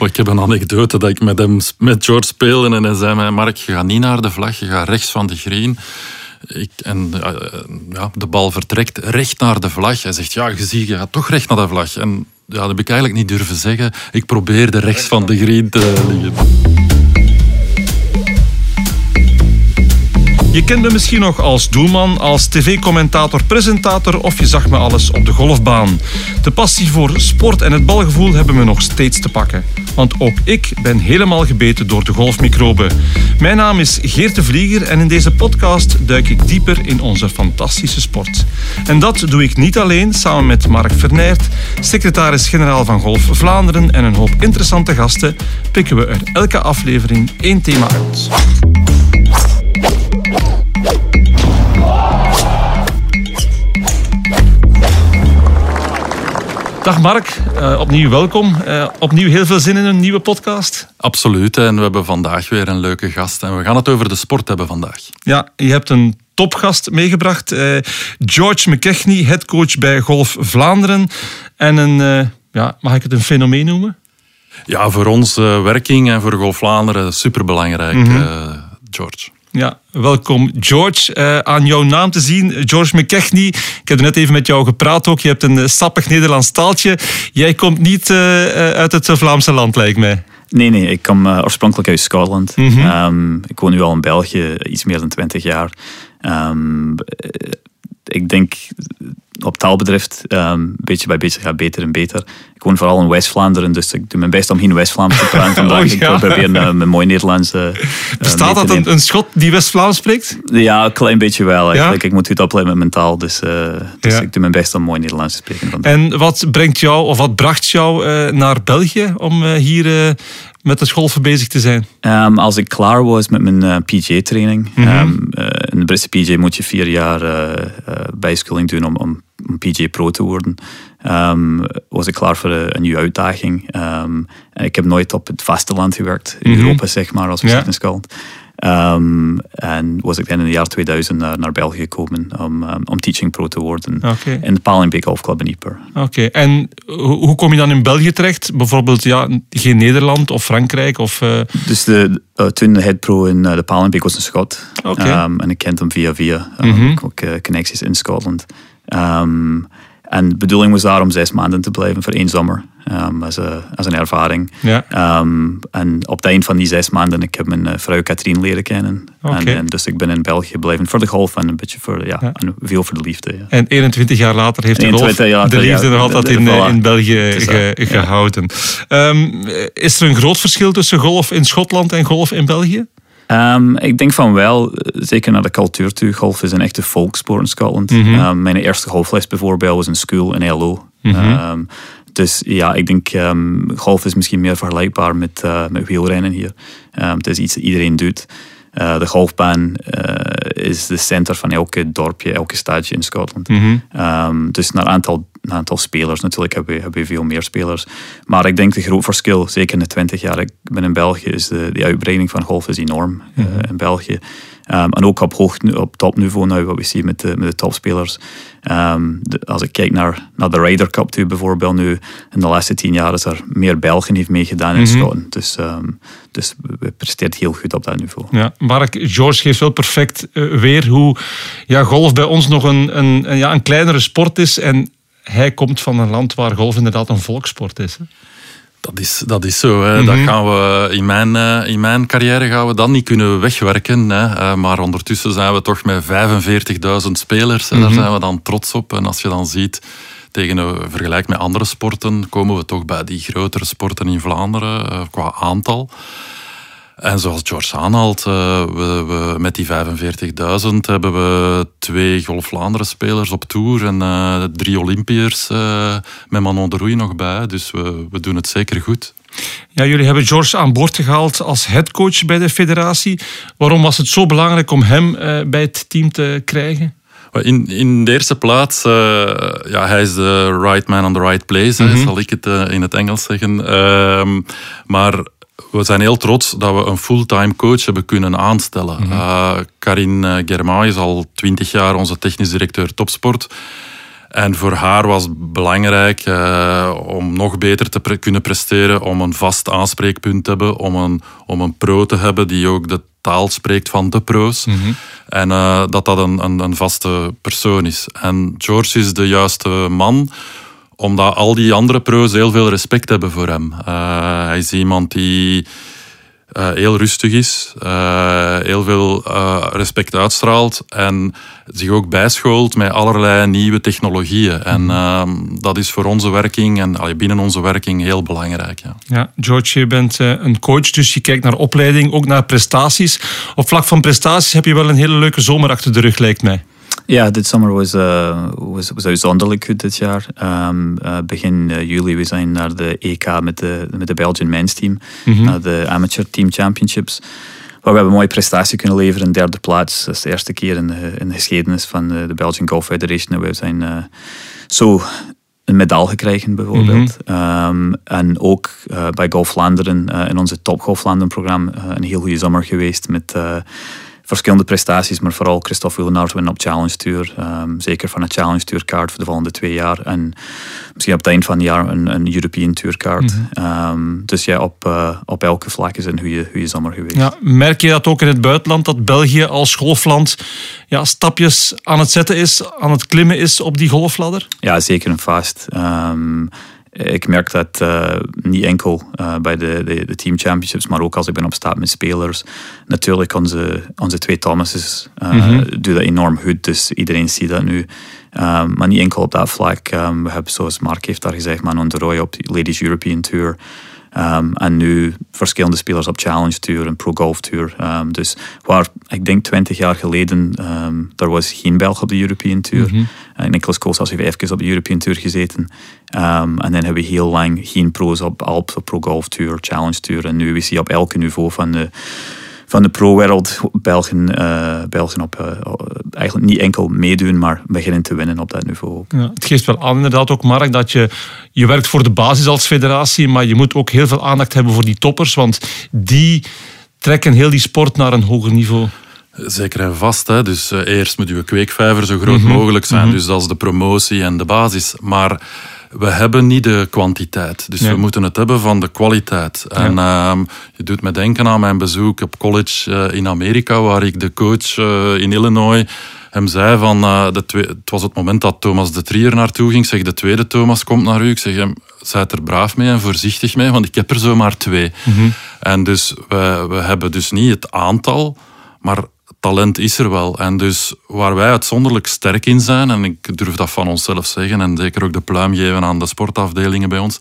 Ik heb een anekdote dat ik met, hem, met George speelde en hij zei mij, Mark, je gaat niet naar de vlag, je gaat rechts van de green. Ik, en uh, ja, de bal vertrekt recht naar de vlag. Hij zegt, ja, je ziet, je gaat toch recht naar de vlag. En ja, dat heb ik eigenlijk niet durven zeggen. Ik probeerde rechts van de green te liggen. Je kent me misschien nog als doelman, als tv-commentator, presentator of je zag me alles op de golfbaan. De passie voor sport en het balgevoel hebben me nog steeds te pakken. Want ook ik ben helemaal gebeten door de golfmicroben. Mijn naam is Geert de Vlieger en in deze podcast duik ik dieper in onze fantastische sport. En dat doe ik niet alleen, samen met Mark Vernert, secretaris-generaal van Golf Vlaanderen en een hoop interessante gasten, pikken we er elke aflevering één thema uit. Dag Mark, uh, opnieuw welkom. Uh, opnieuw heel veel zin in een nieuwe podcast. Absoluut, en we hebben vandaag weer een leuke gast. En we gaan het over de sport hebben vandaag. Ja, je hebt een topgast meegebracht. Uh, George McKechnie, headcoach bij Golf Vlaanderen. En een, ja, mag ik het een fenomeen noemen? Ja, voor onze werking en voor Golf Vlaanderen superbelangrijk, mm -hmm. George. Ja, welkom George. Uh, aan jouw naam te zien, George McKechnie. Ik heb er net even met jou gepraat ook. Je hebt een sappig Nederlands taaltje. Jij komt niet uh, uit het Vlaamse land, lijkt mij. Nee, nee, ik kom uh, oorspronkelijk uit Schotland. Mm -hmm. um, ik woon nu al in België, iets meer dan twintig jaar. Um, ik denk op taal betreft, um, beetje bij beetje gaat beter en beter. Ik woon vooral in West-Vlaanderen, dus ik doe mijn best om geen West-Vlaams te praten vandaag. oh, ja. Ik probeer uh, mijn mooi Nederlands uh, Bestaat dat een, een, Schot die West-Vlaams spreekt? Ja, een klein beetje wel eigenlijk. Ja? Ik moet het opleiden met mijn taal, dus, uh, dus ja. ik doe mijn best om mooi Nederlands te spreken. Vandaag. En wat brengt jou, of wat bracht jou naar België om hier met de golfen bezig te zijn? Um, als ik klaar was met mijn uh, PJ-training. Mm -hmm. um, uh, in de Britse PJ moet je vier jaar uh, bijscholing doen om, om, om, PJ Pro te worden. Um, was ik klaar voor een, een nieuwe uitdaging. ik heb nooit op het vasteland gewerkt, in mm -hmm. Europa zeg maar, als we ja. Um, en was ik dan in het jaar 2000 naar, naar België gekomen om, om Teaching Pro te worden okay. in de Paling Golf Club in Ieper. Oké, en hoe kom je dan in België terecht? Bijvoorbeeld ja, geen Nederland of Frankrijk? Of, uh... Dus de, uh, toen de head pro in uh, de Paling was een Schot. Okay. En ik kende hem via via. Mm -hmm. ook connecties in Scotland. En de bedoeling was daar om zes maanden te blijven voor één zomer. Um, als, a, als, een ervaring. Ja. Um, en op het eind van die zes maanden ik heb mijn uh, vrouw Katrien leren kennen. Okay. En, en, dus ik ben in België gebleven voor de golf en een beetje voor, ja, ja. En veel voor de liefde. Ja. En 21 jaar later heeft de golf jaar, de liefde nog altijd in, in België ge, gehouden. Um, is er een groot verschil tussen golf in Schotland en golf in België? Um, ik denk van wel, zeker naar de cultuur toe. Golf is een echte volkssport in Schotland. Mm -hmm. um, mijn eerste golfles bijvoorbeeld was in school in LO. Mm -hmm. um, dus ja, ik denk golf is misschien meer vergelijkbaar met, uh, met wielrennen hier. het is iets dat iedereen doet. Uh, de golfbaan uh, is de center van elke dorpje, elke stadje in Schotland. Mm -hmm. um, dus naar aantal, naar aantal spelers natuurlijk hebben we, hebben we veel meer spelers. Maar ik denk de groot verschil, zeker in de 20 jaar ik ben in België, is de, de uitbreiding van golf is enorm mm -hmm. uh, in België. Um, en ook op, hoog, op topniveau, nou, wat we zien met de, met de topspelers. Um, de, als ik kijk naar, naar de Ryder Cup toe bijvoorbeeld nu, in de laatste tien jaar is er meer Belgen heeft meegedaan in mm -hmm. Schotland. Dus, um, dus we presteert heel goed op dat niveau. Ja, Mark, George geeft wel perfect uh, weer hoe ja, golf bij ons nog een, een, een, ja, een kleinere sport is. En hij komt van een land waar golf inderdaad een volkssport is. Hè? Dat is, dat is zo. Hè. Mm -hmm. dat gaan we, in, mijn, uh, in mijn carrière gaan we dat niet kunnen wegwerken. Hè. Uh, maar ondertussen zijn we toch met 45.000 spelers. Mm -hmm. Daar zijn we dan trots op. En als je dan ziet, tegen vergelijk met andere sporten, komen we toch bij die grotere sporten in Vlaanderen uh, qua aantal. En zoals George aanhaalt, uh, we, we, met die 45.000 hebben we twee Golf Vlaanderen spelers op tour en uh, drie Olympiërs uh, met Manon de Roei nog bij. Dus we, we doen het zeker goed. Ja, jullie hebben George aan boord gehaald als headcoach bij de federatie. Waarom was het zo belangrijk om hem bij het team te krijgen? In, in de eerste plaats, uh, ja, hij is de right man on the right place, mm -hmm. zal ik het uh, in het Engels zeggen. Uh, maar we zijn heel trots dat we een fulltime coach hebben kunnen aanstellen. Mm -hmm. Karin Germain is al twintig jaar onze technisch directeur topsport. En voor haar was het belangrijk uh, om nog beter te pre kunnen presteren, om een vast aanspreekpunt te hebben, om een, om een pro te hebben die ook de taal spreekt van de pro's. Mm -hmm. En uh, dat dat een, een, een, vaste persoon is. En George is de juiste man, omdat al die andere pro's heel veel respect hebben voor hem. Uh, hij is iemand die uh, heel rustig is, uh, heel veel respect uitstraalt en zich ook bijschoolt met allerlei nieuwe technologieën. En dat is voor onze werking en allee, binnen onze werking heel belangrijk. Ja, ja George, je bent een coach, dus je kijkt naar opleiding, ook naar prestaties. Op vlak van prestaties heb je wel een hele leuke zomer achter de rug, lijkt mij. Ja, dit zomer was, uh, was, was uitzonderlijk goed dit jaar. Um, uh, begin uh, juli we zijn naar de EK met de, met de Belgian men's team. Mm -hmm. Naar de Amateur Team Championships. Waar we hebben een mooie prestatie kunnen leveren. Een derde plaats. Dat is de eerste keer in de, in de geschiedenis van de, de Belgian Golf Federation. We zijn zo een medaille gekregen bijvoorbeeld. Mm -hmm. um, en ook bij Golf Vlaanderen, in onze Top Golf Vlaanderen programma, een heel goede zomer geweest met verschillende prestaties, maar vooral Christophe Willenard winnen op Challenge Tour. Um, zeker van een Challenge Tour kaart voor de volgende twee jaar. En misschien op het eind van het jaar een, een European Tour kaart. Mm -hmm. um, dus ja, op, uh, op elke vlak is een goede, goede zomer geweest. Ja, merk je dat ook in het buitenland, dat België als golfland ja, stapjes aan het zetten is, aan het klimmen is op die golfladder? Ja, zeker en vast. Um, ik merk dat uh, niet enkel uh, bij de, de, de, team championships, maar ook als ik ben op staat met spelers. Natuurlijk, onze, onze twee Thomases uh, mm -hmm. doen dat enorm goed, dus iedereen ziet dat nu. Um, maar niet enkel op dat vlak. Um, we hebben, zoals Mark heeft daar gezegd, Manon de Roy op de Ladies European Tour. Um, en nu verschillende spelers op Challenge Tour en Pro Golf Tour. Um, dus waar ik denk 20 jaar geleden, um, er was geen Belg op de European Tour. Mm -hmm. Uh, Nicolas Koolsas heeft even op de European Tour gezeten. en dan hebben we heel lang geen pro's op Alps, op Pro Golf Tour, Challenge Tour. En nu is hij op elke niveau van de van de pro-wereld Belgen, uh, op, uh, eigenlijk niet enkel meedoen, maar beginnen te winnen op dat niveau. Ja, het geeft wel aan inderdaad ook, Mark, dat je, je werkt voor de basis als federatie, maar je moet ook heel veel aandacht hebben voor die toppers, want die trekken heel die sport naar een hoger niveau. Zeker en vast. Hè. Dus uh, eerst moet je kweekvijver zo groot mm -hmm. mogelijk zijn. Mm -hmm. Dus dat is de promotie en de basis. Maar we hebben niet de kwantiteit. Dus nee. we moeten het hebben van de kwaliteit. Ja. En uh, je doet me denken aan mijn bezoek op college uh, in Amerika, waar ik de coach uh, in Illinois hem zei van, uh, de twee, het was het moment dat Thomas de Trier naartoe ging. Zeg, de tweede Thomas komt naar u. Ik zeg hem, zijt er braaf mee en voorzichtig mee, want ik heb er zomaar twee. Mm -hmm. En dus we, we hebben dus niet het aantal, maar talent is er wel. En dus waar wij uitzonderlijk sterk in zijn, en ik durf dat van onszelf zeggen, en zeker ook de pluim geven aan de sportafdelingen bij ons,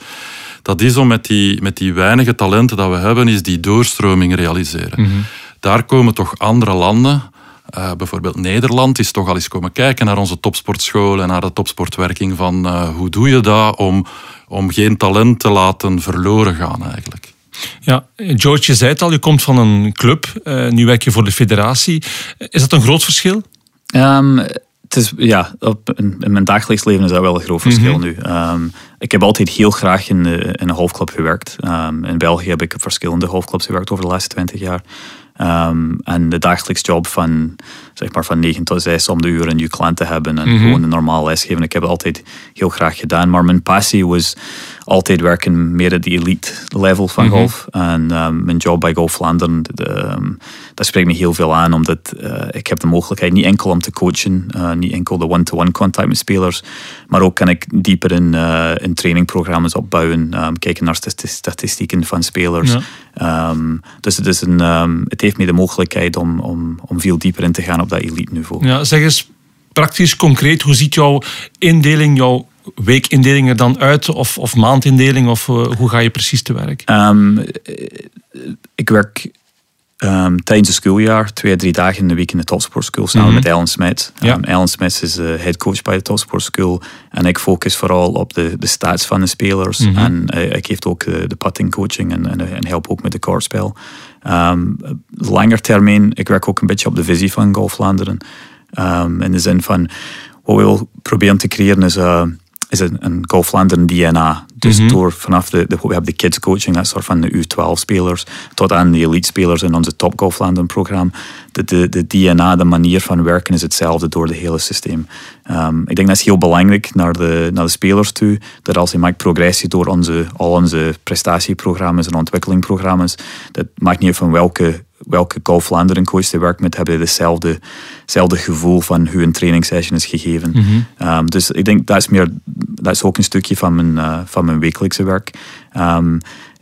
dat is om met die, met die weinige talenten dat we hebben, is die doorstroming realiseren. Mm -hmm. Daar komen toch andere landen, uh, bijvoorbeeld Nederland, is toch al eens komen kijken naar onze topsportschool en naar de topsportwerking van uh, hoe doe je dat om, om geen talent te laten verloren gaan eigenlijk. Ja, George, je zei het al, je komt van een club, uh, nu werk je voor de federatie. Is dat een groot verschil? Um, het is, ja, op, in, in, mijn dagelijks leven is dat wel een groot verschil mm -hmm. nu. Um, ik heb altijd heel graag in, de, in een golfclub gewerkt. Um, in België heb ik op verschillende golfclubs gewerkt over de laatste twintig jaar. Um, en de dagelijks job van, zeg maar van 9 tot 6 om de uur een je klant te hebben en mm -hmm. gewoon een normaal lesgeven. Ik heb het altijd heel graag gedaan. Maar mijn passie was altijd werken meer op de elite level van mm -hmm. golf. En um, mijn job bij Golf Vlaanderen, um, dat spreekt me heel veel aan. Omdat uh, ik heb de mogelijkheid niet enkel om te coachen, uh, niet enkel de one-to-one -one contact met spelers, maar ook kan ik dieper in, uh, in trainingprogramma's opbouwen, kijken naar statistieken van spelers. Ja. dus het, is een, het heeft me de mogelijkheid om, om, om veel dieper in te gaan op dat elite niveau. Ja, zeg eens praktisch concreet, hoe ziet jouw indeling, jouw weekindeling er dan uit? Of, of maandindeling? Of uh, hoe ga je precies te werk? Um, ik werk um, tijdens het schooljaar twee, drie dagen in de week in de Topsport School samen mm -hmm. met Alan Smith. Ja. Um, Alan Smith is uh, head coach bij de Topsport School. En ik focus vooral op de, de stats van de spelers. Mm -hmm. En uh, ik geef ook de, de putting coaching en, en, en, help ook met de kaartspel. Langer termijn, ik werk ook een beetje op de visie van Golf Vlaanderen. in de zin van, wat we willen proberen te creëren is... Uh, is een, een Golf DNA. Dus Mhm. door vanaf de, de, we hebben de kids coaching, dat soort van de U12-spelers, tot aan de elite-spelers in onze Top Golf Vlaanderen programma. De, de, de DNA, de manier van werken is hetzelfde door het hele systeem. Ehm, ik denk dat is heel belangrijk naar de, naar de spelers toe, dat als je maakt progressie door onze, al onze prestatieprogramma's en ontwikkelingprogramma's, dat maakt niet uit van welke welke Golf Vlaanderen coach je werkt met, hebben hetzelfde, hetzelfde gevoel van hoe een trainingssession is gegeven. Ehm, dus ik denk dat is, meer, dat is ook een stukje van mijn, eh, van mijn wekelijkse werk. Ehm,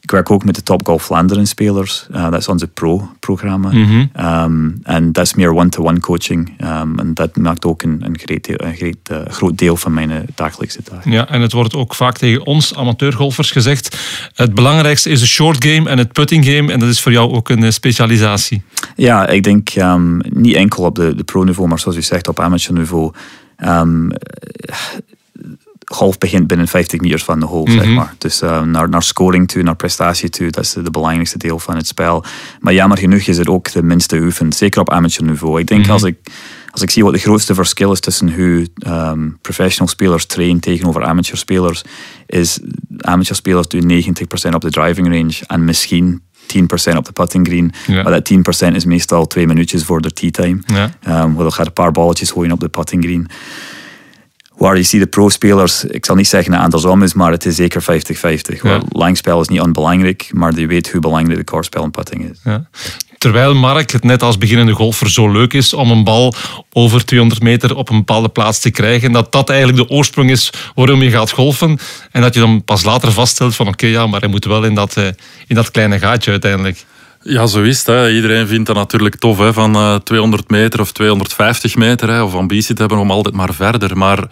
ik werk ook met de Top Golf Vlaanderen spelers. Eh, dat is onze pro-programma. Ehm, en dat is meer one-to-one coaching. Ehm, en dat maakt ook een, een, great deel- een great, eh, groot deel van mijn eh, dagelijkse dagen. Ja, en het wordt ook vaak tegen ons amateurgolfers gezegd. Het belangrijkste is de short game en het putting game. En dat is voor jou ook een specialisatie. Ja, ik denk ehm, niet enkel op de, de pro-niveau, maar zoals u zegt, op amateurniveau. Ehm golf begint binnen 50 meters van de hole, zeg maar. Dus eh, naar, naar scoring toe, naar prestatie toe, dat is de, de belangrijkste deel van het spel. Maar jammer genoeg is het ook de minste oefend, zeker op amateurniveau. Ik denk als ik als ik zie wat de grootste verschil is tussen hoe ehm, professional spelers trainen tegenover amateurspelers, is amateurspelers doen 90% op de driving range en misschien 10% op de putting green. Ja. Maar dat 10% is meestal twee minuutjes voor de tea time. Ja. Um, waar gaat een paar balletjes gooien op de putting green. Waar je ziet de pro-spelers, ik zal niet zeggen dat het andersom is, maar het is zeker 50-50. Waar Langspel is niet onbelangrijk, maar je weet hoe belangrijk de kortspel en putting is. Ja. Terwijl Mark het net als beginnende golfer zo leuk is om een bal over 200 meter op een bepaalde plaats te krijgen. Dat dat eigenlijk de oorsprong is waarom je gaat golfen. En dat je dan pas later vaststelt van oké, ja, maar hij moet wel in dat, eh, in dat kleine gaatje uiteindelijk. Ja, zo is het. Hè. Iedereen vindt dat natuurlijk tof, hè, van eh, 200 meter of 250 meter, hè, of ambitie te hebben om altijd maar verder. Maar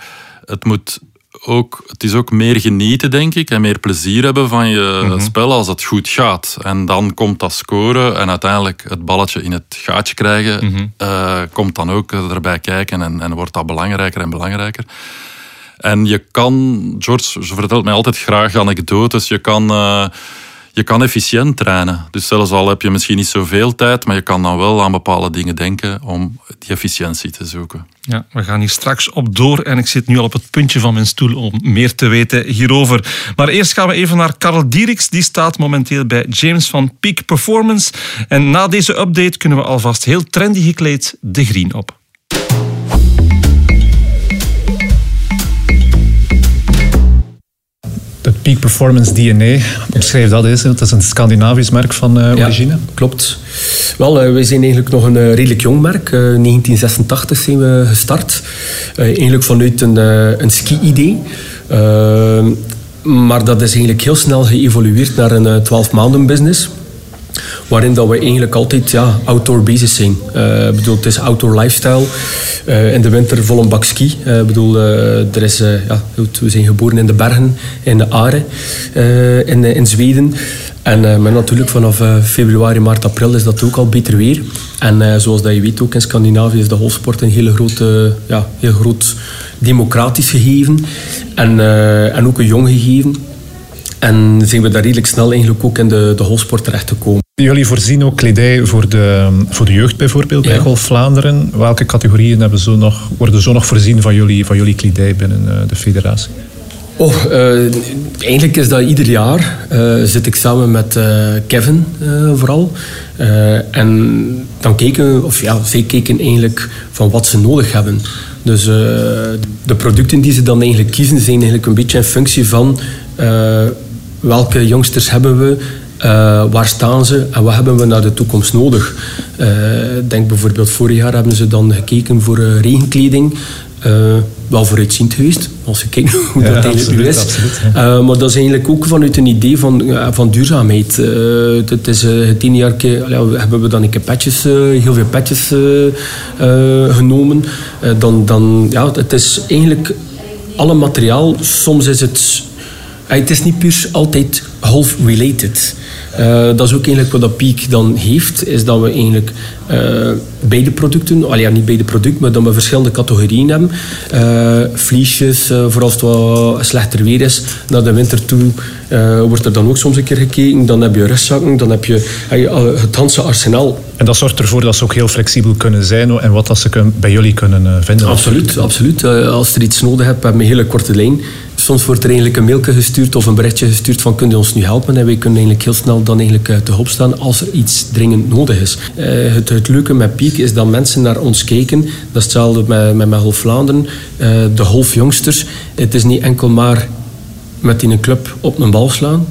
het, moet ook, het is ook meer genieten, denk ik, en meer plezier hebben van je spel als het goed gaat. En dan komt dat scoren en uiteindelijk het balletje in het gaatje krijgen, eh, komt dan ook erbij kijken en, en wordt dat belangrijker en belangrijker. En je kan, George vertelt mij altijd graag anekdotes, je kan... eh, je kan efficiënt trainen. Dus zelfs al heb je misschien niet zoveel tijd, maar je kan dan wel aan bepaalde dingen denken om die efficiëntie te zoeken. Ja, we gaan hier straks op door en ik zit nu al op het puntje van mijn stoel om meer te weten hierover. Maar eerst gaan we even naar Karel Dieriks. Die staat momenteel bij James van Peak Performance. En na deze update kunnen we alvast heel trendy gekleed de green op. Peak Performance DNA, omschrijf dat eens. Dat is een Scandinavisch merk van eh, Ja, origine. klopt. Wel, eh, wij zijn eigenlijk nog een eh, redelijk jong merk. Eh, 1986 zijn we gestart. Eigenlijk vanuit een, een ski-idee. Eh, maar dat is eigenlijk heel snel geëvolueerd naar een 12 maanden business. Waarin dat we eigenlijk altijd ja, outdoor bezig zijn. Ik bedoel, het is outdoor lifestyle. Eh, in de winter vol een bak ski. Eh, bedoel, er is, ja, we zijn geboren in de bergen, in de Are, eh, in, in Zweden. En maar natuurlijk vanaf februari, maart, april is dat ook al beter weer. En zoals dat je weet ook in Scandinavië is de golfsport een hele grote, ja, heel groot democratisch gegeven. En, en ook een jong gegeven. En zijn we daar redelijk snel eigenlijk ook in de, de golfsport terecht gekomen. Jullie voorzien ook kledij voor de, voor de jeugd bijvoorbeeld bij. Golf Vlaanderen. Welke categorieën hebben zo nog, worden zo nog voorzien van jullie, van jullie kledij binnen eh, de federatie? Oh, eh, eigenlijk is dat ieder jaar. eh, zit ik samen met Kevin vooral. En dan kijken, of ja, zij kijken eigenlijk van wat ze nodig hebben. Dus de producten die ze dan eigenlijk kiezen zijn eigenlijk een beetje in functie van welke jongsters hebben we, eh, waar staan ze en wat hebben we naar de toekomst nodig. Eh, denk bijvoorbeeld vorig jaar hebben ze dan gekeken voor eh, regenkleding. Wel vooruitziend geweest, als je kijkt hoe Ja, dat eigenlijk nu is. absoluut, maar dat is eigenlijk ook vanuit een idee van, van duurzaamheid. Het is het ene jaar hebben we dan een keer heel veel petjes genomen. Dan, dan, ja, het is eigenlijk alle materiaal. Soms is het Het is niet puur altijd golf-related. Eh, dat is ook eigenlijk wat dat Peak dan heeft, is dat we eigenlijk eh, beide producten, al ja, niet beide producten, maar dat we verschillende categorieën hebben. Eh vliesjes, eh, voor als het wat slechter weer is, naar de winter toe wordt er dan ook soms een keer gekeken. Dan heb je rugzakken, dan heb je het Hanse arsenaal. En dat zorgt ervoor dat ze ook heel flexibel kunnen zijn en wat dat ze bij jullie kunnen vinden. Absoluut, absoluut. Als er iets nodig hebt, hebben we een hele korte lijn. Soms wordt er eigenlijk een mailje gestuurd of een berichtje gestuurd van kun je ons nu helpen? En wij kunnen eigenlijk heel snel dan eigenlijk eh, te hulp staan als er iets dringend nodig is. Uh, het, het, leuke met Piek is dat mensen naar ons kijken. Dat is hetzelfde met, met, met Golf Vlaanderen. Uh, de golfjongsters. Het is niet enkel maar met in een club op een bal slaan.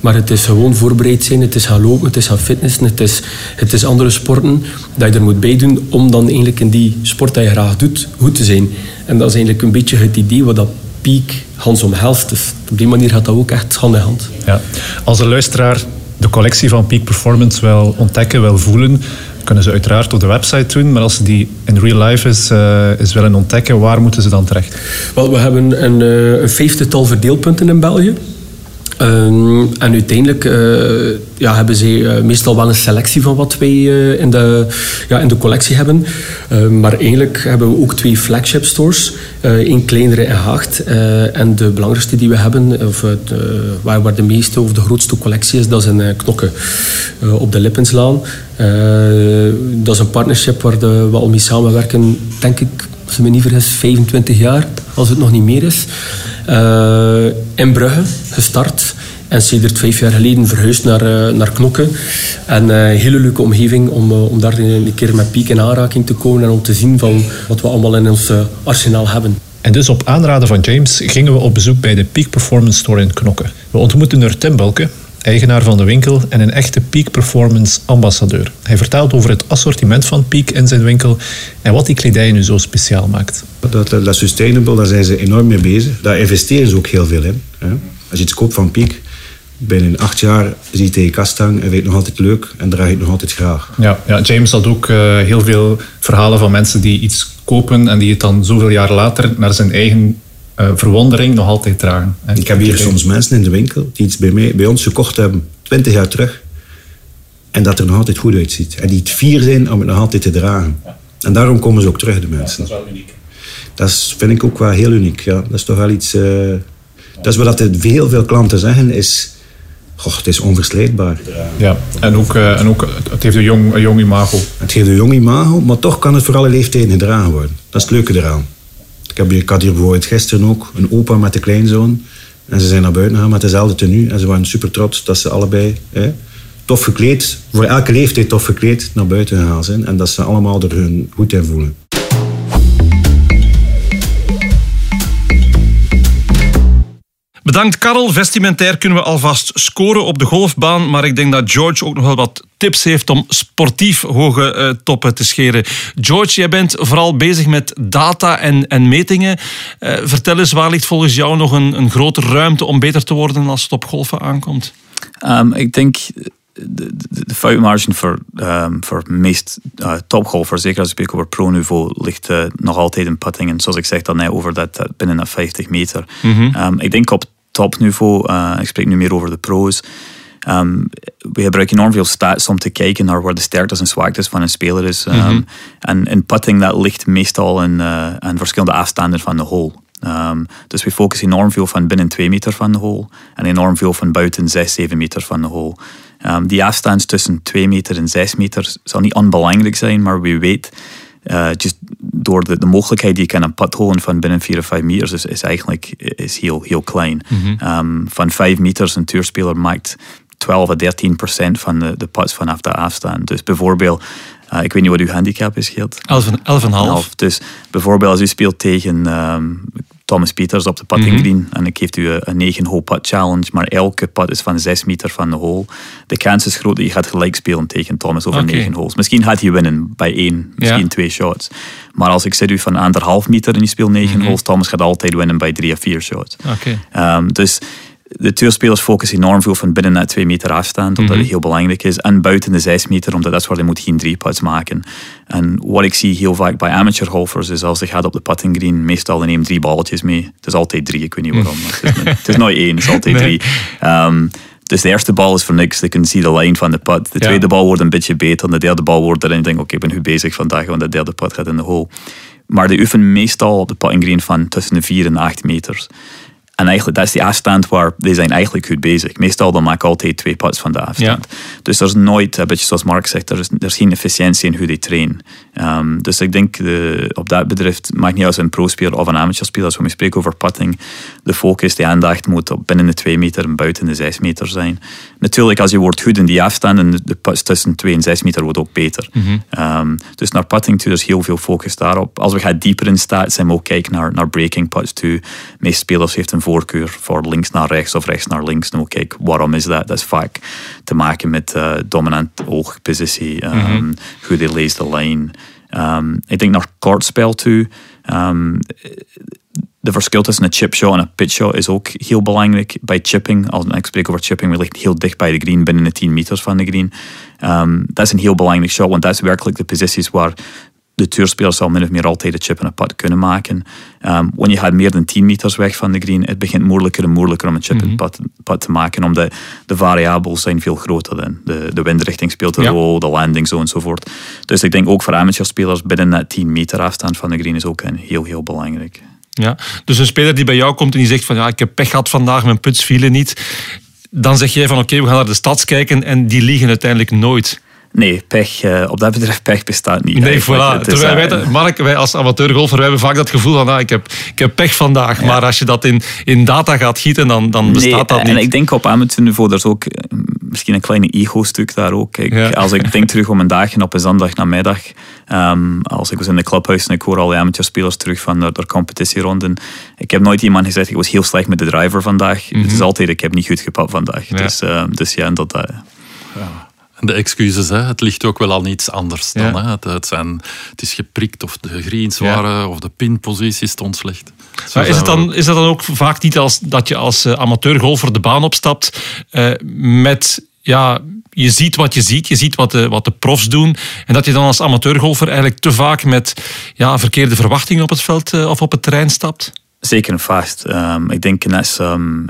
Maar het is gewoon voorbereid zijn, het is gaan lopen, het is gaan fitnessen, het is, het is andere sporten dat je er moet bij doen om dan eigenlijk in die sport dat je graag doet, goed te zijn. En dat is eigenlijk een beetje het idee wat dat Peak Hans omhelst. Dus op die manier gaat dat ook echt hand in hand. Ja. Als een luisteraar de collectie van Peak Performance wil ontdekken, wil voelen, kunnen ze uiteraard op de website doen. Maar als ze die in real life is, uh, is willen ontdekken, waar moeten ze dan terecht? Wel, we hebben een, uh, een vijftigtal verdeelpunten in België. Um, en uiteindelijk uh, ja, hebben ze uh, meestal wel een selectie van wat wij uh, in, de, ja, in de collectie hebben. maar eigenlijk hebben we ook twee flagship stores. één kleinere in Haagt. en de belangrijkste die we hebben, of waar, waar de meeste of de grootste collectie is, dat is in Knokke op de Lippenslaan. dat is een partnership waar we al mee samenwerken, denk ik, als ik me niet vergis, 25 jaar, als het nog niet meer is. Uh, in Brugge gestart. En sinds vijf jaar geleden verhuisd naar, uh, naar Knokke. En een hele leuke omgeving om, om daar een keer met Piek in aanraking te komen en om te zien van wat we allemaal in ons arsenaal hebben. En dus op aanraden van James gingen we op bezoek bij de Peak Performance Store in Knokke. We ontmoetten er Tim Bulke, eigenaar van de winkel en een echte Peak Performance ambassadeur. Hij vertelt over het assortiment van Peak in zijn winkel en wat die kledij nu zo speciaal maakt. Dat, dat sustainable, daar zijn ze enorm mee bezig. Daar investeren ze ook heel veel in. Hè. Als je iets koopt van Peak, binnen acht jaar zie je tegen kast hangen en weet nog altijd leuk en draag het nog altijd graag. Ja, ja James had ook uh, heel veel verhalen van mensen die iets kopen en die het dan zoveel jaar later naar zijn eigen uh, verwondering nog altijd dragen. Hè. Ik heb hier soms mensen in de winkel die iets bij, mij, bij ons gekocht hebben, 20 jaar terug, en dat er nog altijd goed uitziet. En die het vier zijn om het nog altijd te dragen. Ja. En daarom komen ze ook terug, de mensen. Ja, dat is wel uniek. Dat vind ik ook wel heel uniek. Ja. Dat is toch wel iets... Uh, dat is wat heel veel klanten zeggen, is... Goh, het is onverslijtbaar. Ja, en ook, uh, en ook het heeft een jong, een jong imago. Het heeft een jong imago, maar toch kan het voor alle leeftijden gedragen worden. Dat is het leuke eraan. Ik, heb, ik had hier bijvoorbeeld gisteren ook een opa met een kleinzoon. En ze zijn naar buiten gegaan met dezelfde tenue. En ze waren super trots dat ze allebei hè, tof gekleed, voor elke leeftijd tof gekleed, naar buiten gegaan zijn. En dat ze allemaal er hun goed in voelen. Bedankt Karel. Vestimentair kunnen we alvast scoren op de golfbaan. Maar ik denk dat George ook nog wel wat tips heeft om sportief hoge uh, toppen te scheren. George, jij bent vooral bezig met data en, en metingen. Uh, vertel eens, waar ligt volgens jou nog een, een grote ruimte om beter te worden als het op golfen aankomt? Um, ik denk de, de foutmargin voor, um, voor meest uh, topgolfers, zeker als ik spreek over pro-niveau, ligt uh, nog altijd in putting. En zoals ik zeg dan net over dat, binnen dat 50 meter. Mm -hmm. um, ik denk op topniveau, uh, ik spreek nu meer over de pro's, um, we gebruiken enorm veel stats om te kijken naar waar de sterktes en zwaktes van een speler is. Um, mm -hmm. En in putting dat ligt meestal in, uh, in verschillende afstanden van de hole. Um, dus we focussen enorm veel van binnen 2 meter van de hole en enorm veel van buiten 6, 7 meter van de hole. Um, die afstand tussen 2 meter en 6 meter zal niet onbelangrijk zijn, maar wie weet, uh, just door de, de, mogelijkheid die je kan een pad holen van binnen 4 of 5 meters is, is eigenlijk is heel, heel klein. Mm -hmm. um, van 5 meters een tuurspeler maakt 12 à 13 procent van de, de putts vanaf de afstand. Dus bijvoorbeeld, uh, ik weet niet wat uw handicap is, Geert. 11,5. Dus bijvoorbeeld als u speelt tegen um, Thomas Peters op de putting mm -hmm. green en ik geef u een 9 hole putt challenge, maar elke put is van 6 meter van de hole. De kans is groot dat je gaat gelijk spelen tegen Thomas over okay. 9 holes. Misschien gaat hij winnen bij één, misschien ja. twee shots. Maar als ik zet u van anderhalf meter en je speelt 9 mm -hmm. holes, Thomas gaat altijd winnen bij drie of vier shots. Okay. Um, dus de tuurspelers focussen enorm veel van binnen net 2 meter afstand, omdat mm -hmm. het heel belangrijk is. En buiten de 6 meter, omdat dat is waar je moet geen drie putts maken. En wat ik zie heel vaak bij amateur golfers is als ze gaat op de putting green, meestal nemen drie balletjes mee. Het is altijd drie, ik weet niet waarom. Het, is, het is nooit één, het is altijd nee. drie. Um, dus de eerste bal is voor niks. Je kunt zien de lijn van de put. De tweede ja. bal wordt een beetje beter. En de derde bal wordt erin. Ik denk, oké, okay, ik ben nu bezig vandaag, want de derde put gaat in de hole. Maar die oefenen meestal op de putting green van tussen de 4 en 8 meters. En eigenlijk, dat is die afstand waar die zijn eigenlijk goed bezig. Meestal dan maak ik altijd twee putts van de afstand. Dus er is nooit, een beetje zoals Mark zegt, er is, er is geen efficiëntie in hoe die trainen. Um, dus ik denk de, op dat bedrijf, maakt niet uit een pro-speler of een amateur-speler, als we spreken over putting, de focus, de aandacht moet op binnen de twee meter en buiten de zes meter zijn. Natuurlijk, als je wordt goed in die afstand en de putts tussen twee en zes meter wordt ook beter. Um, dus naar putting toe, er is heel veel focus daarop. Als we gaan dieper in staat zijn we ook kijken naar, naar breaking putts toe. De meeste spelers heeft een voorkeur voor links naar rechts of rechts naar links. Nou, kijk, waarom is dat? Dat is vaak te maken met uh, dominant oogpositie, um, Mhm. hoe die leest de lijn. Um, ik denk naar kortspel toe. Um, de verschil tussen een chipshot en een pitchshot is ook heel belangrijk. Bij chipping, als ik spreek over chipping, we liggen heel dicht bij de green, binnen de 10 meters van de green. Um, dat is een heel belangrijk shot, want dat is werkelijk de posities waar de tourspelers al min of meer altijd een chip en een pad kunnen maken. Um, wanneer je gaat meer dan 10 meters weg van de green, het begint moeilijker en moeilijker om een chip en Mhm. pad, pad te maken, omdat de variabels zijn veel groter dan. De, de windrichting speelt een Ja. rol, de landing zo enzovoort. Dus ik denk ook voor amateurspelers binnen dat 10 meter afstand van de green is ook een heel, heel belangrijk. Ja, dus een speler die bij jou komt en die zegt van ja, ik heb pech gehad vandaag, mijn puts vielen niet. Dan zeg jij van oké, we gaan naar de stads kijken en die liegen uiteindelijk nooit. Nee, pech, uh, op dat bedrijf pech bestaat niet. Nee, voilà. Terwijl wij, uh, dat- Mark, wij als amateurgolfer wij hebben vaak dat gevoel van ah, ik, heb, ik heb pech vandaag. Maar als je dat in, in data gaat gieten, dan, dan bestaat nee, dat niet. En ik denk op amateurniveau, er is ook eh, misschien een kleine ego-stuk daar ook. Ja. Als ik denk terug op mijn dagen op een zondag namiddag, um, als ik was in de clubhuis en ik hoor al die amateurspelers terug van de, de competitieronden. Ik heb nooit iemand gezegd, ik was heel slecht met de driver vandaag. Het is altijd, ik heb niet goed gepakt vandaag. Mhm. Ja. Dus, uh, dus ja, dat... Uh, En de excuses, hè. het ligt ook wel al iets anders dan. Ja. Hè. Het, het, zijn, het is geprikt of de greens Ja. waren of de pinpositie stond slecht. Zo Maar is, het dan, is dat dan ook vaak niet als, dat je als uh, amateurgolfer de baan opstapt uh, met... Ja, je ziet wat je ziet, je ziet wat de, wat de profs doen. En dat je dan als amateurgolfer eigenlijk te vaak met ja, verkeerde verwachtingen op het veld uh, of op het terrein stapt? Zeker en vast. Um, ik denk dat is, um,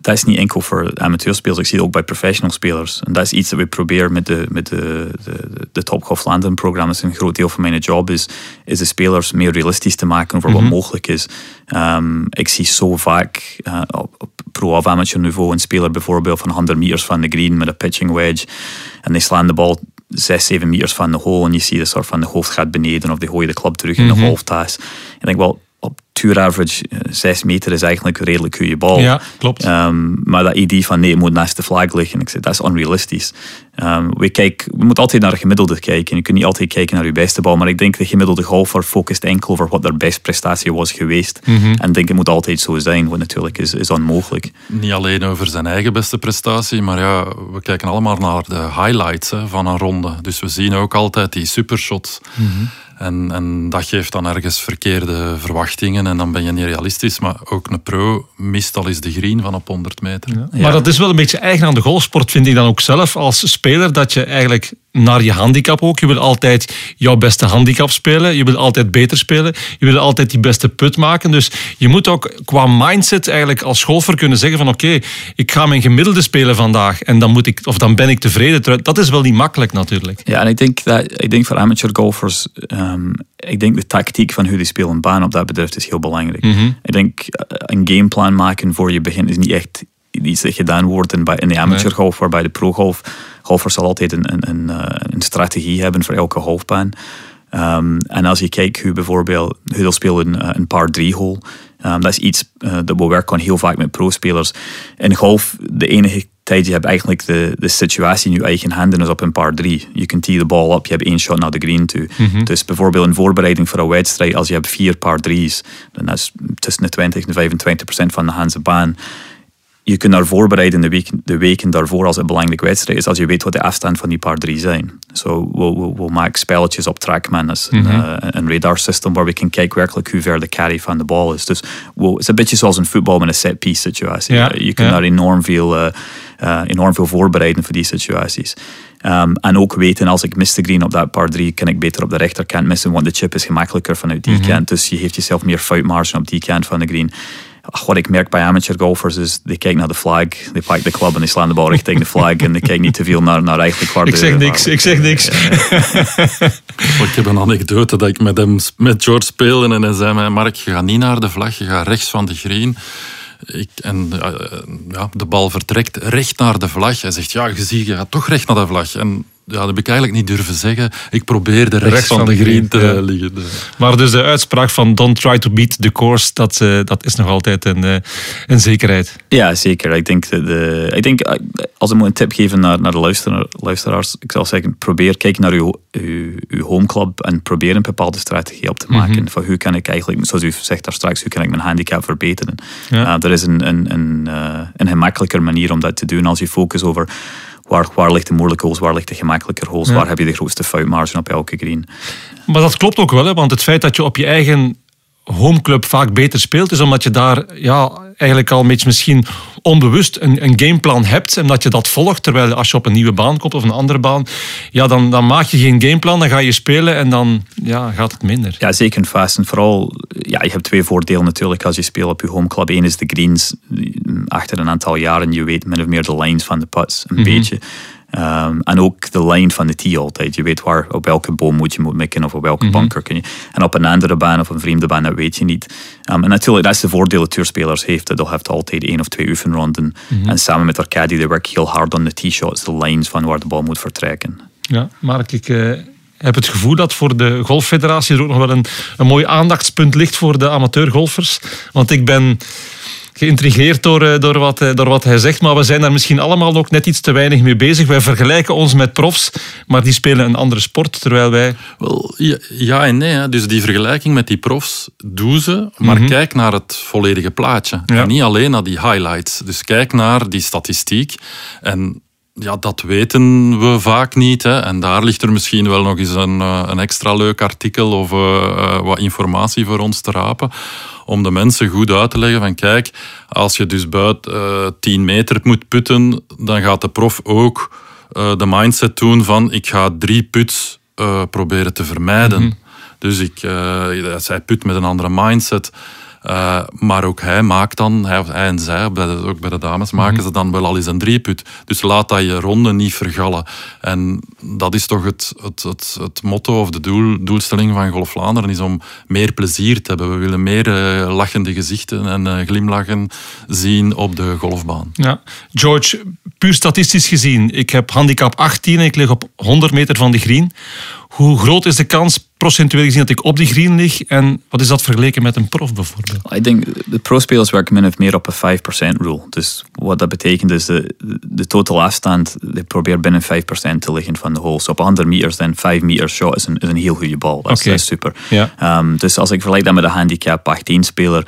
dat is niet enkel voor amateurspelers. Ik zie het ook bij professional spelers. En dat is iets dat we proberen met de, met de, de, de Top Golf programma's. Een groot deel van mijn job is, is de spelers meer realistisch te maken over wat mm -hmm. mogelijk is. Um, ik zie zo vaak uh, op, op pro- of amateur niveau een speler bijvoorbeeld van 100 meters van de green met een pitching wedge. En die slaan de bal 6, 7 meters van de hole. En je ziet de soort van de hoofd gaat beneden of die gooien de klap terug in mm -hmm. de golftas. En ik denk wel, op tour average 6 meter is eigenlijk een redelijk goede bal. Ja, klopt. Um, maar dat idee van nee, het moet naast de flag liggen, ik zeg, dat is onrealistisch. Um, we, kijk, we moeten altijd naar de gemiddelde kijken. Je kunt niet altijd kijken naar je beste bal, maar ik denk de gemiddelde golfer focust enkel over wat de beste prestatie was geweest. Mhm. Mm -hmm. En ik denk het moet altijd zo zijn, wat natuurlijk is, is onmogelijk. Niet alleen over zijn eigen beste prestatie, maar ja, we kijken allemaal naar de highlights hè, van een ronde. Dus we zien ook altijd die supershots. Mhm. Mm -hmm. En, en, dat geeft dan ergens verkeerde verwachtingen en dan ben je niet realistisch. Maar ook een pro mist al eens de green van op 100 meter. Ja. Ja. Maar dat is wel een beetje eigen aan de golfsport, vind ik dan ook zelf als speler. Dat je eigenlijk naar je handicap ook. Je wil altijd jouw beste handicap spelen. Je wil altijd beter spelen. Je wil altijd die beste put maken. Dus je moet ook qua mindset eigenlijk als golfer kunnen zeggen van oké, okay, ik ga mijn gemiddelde spelen vandaag en dan moet ik of dan ben ik tevreden. Dat is wel niet makkelijk natuurlijk. Ja, en ik denk dat ik denk voor amateur golfers, um, ik denk de tactiek van hoe die spelen baan op dat betreft is heel belangrijk. Mhm. Mm -hmm. Ik denk uh, een gameplan maken voor je begint is niet echt iets dat gedaan wordt in, in de amateur golf, waarbij de pro golf golfers zal altijd een, een, een, een, strategie hebben voor elke golfbaan. Um, en als je kijkt hoe bijvoorbeeld Hudel speelt een, een par 3 hole, um, dat is iets uh, dat we werken heel vaak met pro-spelers. In golf, de enige tijd je hebt eigenlijk de, de situatie in je eigen handen is op een par 3. Je kunt tee de bal op, je hebt één shot naar de green toe. Mhm. Mm -hmm. Dus bijvoorbeeld een voorbereiding voor een wedstrijd, als je hebt vier par 3's, dan is tussen de 20 en 25 procent van de Hanse baan je kunt daar voorbereiden de, week, de weken daarvoor als het een belangrijke wedstrijd is, als je weet wat de afstand van die paar drie zijn. So, we, we, we, maken spelletjes op Trackman, dat is een, mm -hmm. uh, een radar system waar we kunnen kijken werkelijk hoe ver de carry van de bal is. Dus het is een beetje zoals een voetbal met een set-piece situatie. Ja, je kunt ja. daar enorm veel, uh, uh, enorm veel voorbereiden voor die situaties. Um, en ook weten, als ik mis de green op dat par 3, kan ik beter op de rechterkant missen, want de chip is gemakkelijker vanuit die Mhm. mm -hmm. kant. Dus je geeft jezelf meer foutmarge op die kant van de green. Ach, wat ik merk bij amateur golfers is, die kijken naar de flag, die pakken de club en die slaan de bal richting de flag en die kijken niet te veel naar, naar eigenlijk waar Ik de, zeg niks, waar- ik zeg niks. Ik heb een anekdote dat ik met hem, met George speelde en hij zei mij, Mark, je gaat niet naar de vlag, je gaat rechts van de green. Ik, en ja, de bal vertrekt recht naar de vlag. Hij zegt, ja, je ziet, je gaat toch recht naar de vlag. En ja, dat heb ik eigenlijk niet durven zeggen. Ik probeerde rechts, rechts van, de green te liggen. Maar dus de uitspraak van don't try to beat the course, dat, uh, dat is nog altijd een, uh, een zekerheid. Ja, zeker. Ik denk, de, ik denk als ik moet een tip geven naar, naar de luisteraar, luisteraars, ik zal zeggen, probeer, kijk naar uw, uw, uw homeclub en probeer een bepaalde strategie op te maken. Mm -hmm. Van hoe kan ik eigenlijk, zoals u zegt daar straks, hoe kan ik mijn handicap verbeteren? Ja. Uh, er is een, een, een, een gemakkelijker manier om dat te doen als je focus over Waar, waar ligt de moeilijke holes, waar ligt de gemakkelijker holes, waar heb je de grootste foutmarge op elke green. Maar dat klopt ook wel, hè, want het feit dat je op je eigen homeclub vaak beter speelt, is omdat je daar ja, eigenlijk al een beetje misschien onbewust een, een gameplan hebt en dat je dat volgt. Terwijl als je op een nieuwe baan komt of een andere baan, ja, dan, dan maak je geen gameplan, dan ga je spelen en dan ja, gaat het minder. Ja, zeker in fast. En vooral, ja, je hebt twee voordelen natuurlijk als je speelt op je homeclub. Eén is de greens. Achter een aantal jaren, je weet min of meer de lines van de putts, een mhm. beetje. Um, en ook de lijn van de tee altijd. Je weet waar, op welke boom moet je moet mikken of op welke mm bunker kun je. En op een andere baan of een vreemde baan, dat weet je niet. Um, en natuurlijk, dat is de voordeel dat tourspelers heeft. Dat heeft altijd één of twee oefenronden. Mm En samen met Arcadi, die werken heel hard aan de tee shots, de lines van waar de bal moet vertrekken. Ja, Mark, ik... Uh heb het gevoel dat voor de golffederatie er ook nog wel een, een mooi aandachtspunt ligt voor de amateurgolfers. Want ik ben geïntrigeerd door, eh, door, wat, eh, door wat hij zegt. Maar we zijn daar misschien allemaal ook net iets te weinig mee bezig. Wij vergelijken ons met profs, maar die spelen een andere sport. Terwijl wij. Wel, ja, en nee. Hè. Dus die vergelijking met die profs doen ze. Maar mhm. kijk naar het volledige plaatje. En niet alleen naar die highlights. Dus kijk naar die statistiek. En ja, dat weten we vaak niet. Hè. En daar ligt er misschien wel nog eens een, eh, een extra leuk artikel of wat informatie voor ons te rapen om de mensen goed uit te leggen van kijk, als je dus buiten uh, eh, 10 meter moet putten, dan gaat de prof ook uh, de mindset doen van ik ga drie puts uh, proberen te vermijden. Mm -hmm. Dus ik, zij put met een andere mindset. Uh, maar ook hij maakt dan, hij, hij en zij, bij de, ook bij de dames, maken mhm. ze dan wel al eens een drieput. Dus laat dat je ronde niet vergallen. En dat is toch het, het, het, het motto of de doel, doelstelling van Golf Vlaanderen, is om meer plezier te hebben. We willen meer uh, lachende gezichten en uh, glimlachen zien op de golfbaan. Ja. George, puur statistisch gezien, ik heb handicap 18 en ik lig op 100 meter van de green. Hoe groot is de kans procentueel gezien dat ik op die green lig? En wat is dat vergeleken met een prof bijvoorbeeld? Ik denk, de pro-spelers werken min of meer op een 5% rule. Dus wat dat betekent is, de, de total afstand, die probeert binnen 5% te liggen van de holes. Op 100 meters, dan 5 meter shot is een, is een heel goede bal. Dat, is, super. Ja. Um, dus als ik vergelijk dat met de handicap 18-speler,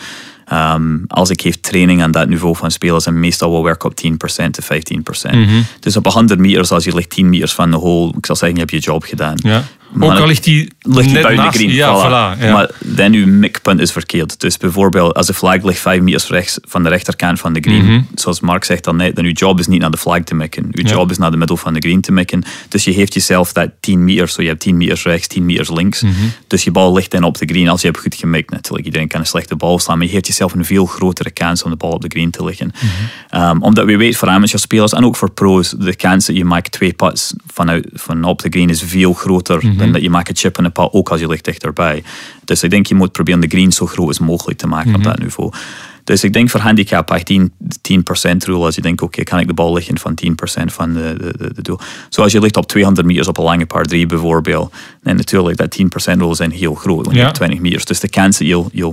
Um, als ik geef training aan dat niveau van spelers, en meestal wel werken op 10% to 15%. Mm -hmm. Dus op 100 meters, als je ligt 10 meters van de hole, ik zal zeggen, je hebt je job gedaan. Ja. Ook al ligt die ligt net buiten de green. Ja, voilà. ja. Maar dan uw mikpunt is verkeerd. Dus bijvoorbeeld, als de flag ligt 5 meters rechts van de rechterkant van de green, mm -hmm. zoals Mark zegt dan net, dan uw job is niet naar de flag te mikken. Uw job is naar de middel van de green te mikken. Dus je geeft jezelf dat 10 meters, zo je hebt 10 meters rechts, 10 meters links. Mm -hmm. Dus je bal ligt dan op de green als je hebt goed gemikt natuurlijk. Iedereen kan een slechte bal slaan, maar je geeft jezelf een veel grotere kans om de bal op de green te liggen. Mm -hmm. um, omdat we weten voor amateurspelers en ook voor pro's, de kans dat je maakt twee putts vanuit, van op de green is veel groter mhm. dan dat je maakt een chip en een ook als je ligt dichterbij. Dus ik denk je moet proberen de green zo groot als mogelijk te maken op mhm. dat niveau. Dus ik denk voor handicap 18, 10% rule. Als je denkt, oké, kan ik de bal liggen van 10% van de, de, de doel. Zoals je ligt op 200 meters op een lange par 3 bijvoorbeeld. En natuurlijk, dat 10% rule zijn heel groot. Want je hebt 20 meters. Dus de kans dat je, je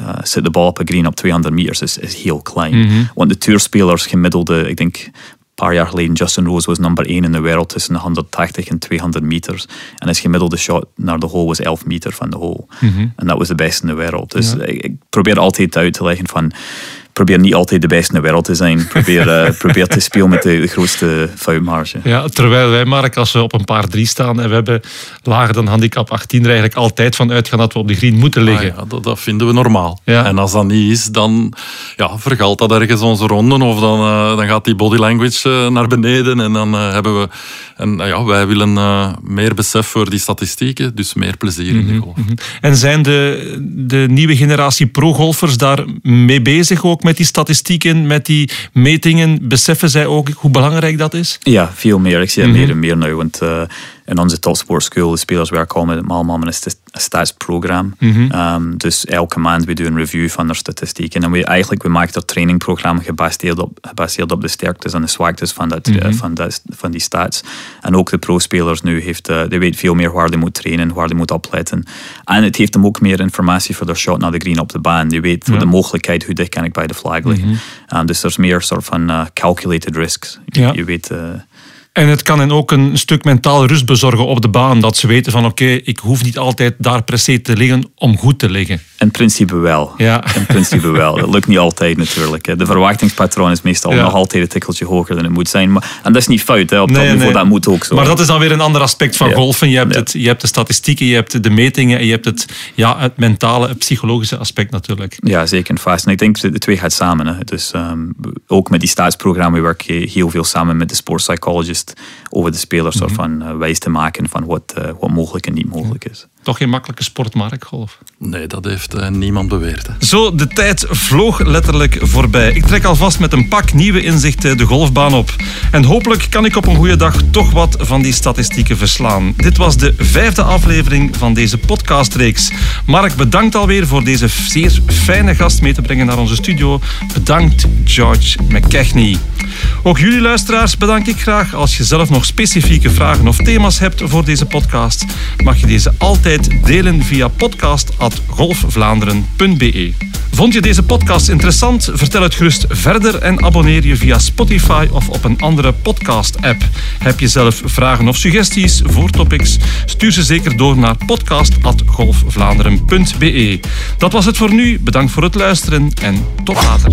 uh, zit de bal op een green op 200 meters is, is heel klein. Mhm. Want de tourspelers gemiddelde, ik denk paar jaar geleden, Justin Rose was nummer 1 in de wereld tussen 180 en 200 meters. En zijn gemiddelde shot naar de hole was 11 meter van de hole. Mhm. En dat was de beste in de wereld. Dus ik, ik, probeer altijd uit te leggen van probeer niet altijd de beste in de wereld te zijn. Probeer, uh, probeer te spelen met de, de, grootste foutmarge. Ja, terwijl wij, Mark, als we op een paar drie staan en we hebben lager dan handicap 18, er eigenlijk altijd van uitgaan dat we op de green moeten liggen. Ah, ja, dat, vinden we normaal. Ja. En als dat niet is, dan ja, vergalt dat ergens onze ronden of dan, uh, dan gaat die body language uh, naar beneden en dan hebben we... En ja, wij willen meer besef voor die statistieken, dus meer plezier in de mhm, golf. Mm En zijn de, de nieuwe generatie pro-golfers daar mee bezig ook met die statistieken, met die metingen? Beseffen zij ook hoe belangrijk dat is? Ja, veel meer. Ik zie het mm meer en meer nu. Want uh, in onze topsportschool, de spelers werken allemaal met een statsprogramma. Mm dus elke maand we doen een review van de statistieken. En we, eigenlijk, we maken dat trainingprogramma gebaseerd op, gebaseerd op de sterktes en de zwaktes van, dat, mhm. van, dat, van die stats. En ook de pro-spelers nu, heeft, uh, die weet veel meer waar die moet trainen, waar die moet opletten. En het heeft hem ook meer informatie voor de shot naar de green op de baan. Die weet de mogelijkheid, hoe dicht kan ik bij de flag liggen. Mhm. Um, dus er is meer soort van uh, calculated risks. Je, je weet... En het kan hen ook een stuk mentale rust bezorgen op de baan. Dat ze weten van oké, ik hoef niet altijd daar per se te liggen om goed te liggen. In principe wel. Ja. In principe wel. Dat lukt niet altijd natuurlijk. De verwachtingspatroon is meestal nog altijd een tikkeltje hoger dan het moet zijn. Maar, en dat is niet fout. Hè. Op dat niveau dat moet ook zo. Maar dat is dan weer een ander aspect van golfen. Je hebt, het, je hebt de statistieken, je hebt de metingen en je hebt het, ja, het mentale, het psychologische aspect natuurlijk. Ja, zeker en vast. En ik denk de twee gaat samen. Hè. Dus um, ook met die staatsprogramma werk je heel veel samen met de sportpsychologist over de spelers mm van uh, wijs te maken van wat, uh, wat mogelijk en niet mogelijk is. Toch geen makkelijke sport, Mark, golf? Nee, dat heeft uh, niemand beweerd. Hè. Zo, de tijd vloog letterlijk voorbij. Ik trek alvast met een pak nieuwe inzichten de golfbaan op. En hopelijk kan ik op een goede dag toch wat van die statistieken verslaan. Dit was de vijfde aflevering van deze podcastreeks. Mark, bedankt alweer voor deze zeer fijne gast mee te brengen naar onze studio. Bedankt, George McKechnie. Ook jullie luisteraars bedank ik graag. Als je zelf nog specifieke vragen of thema's hebt voor deze podcast, mag je deze altijd delen via podcast.golfvlaanderen.be. Vond je deze podcast interessant? Vertel het gerust verder en abonneer je via Spotify of op een andere podcast-app. Heb je zelf vragen of suggesties voor topics? Stuur ze zeker door naar podcast.golfvlaanderen.be. Dat was het voor nu. Bedankt voor het luisteren en tot later.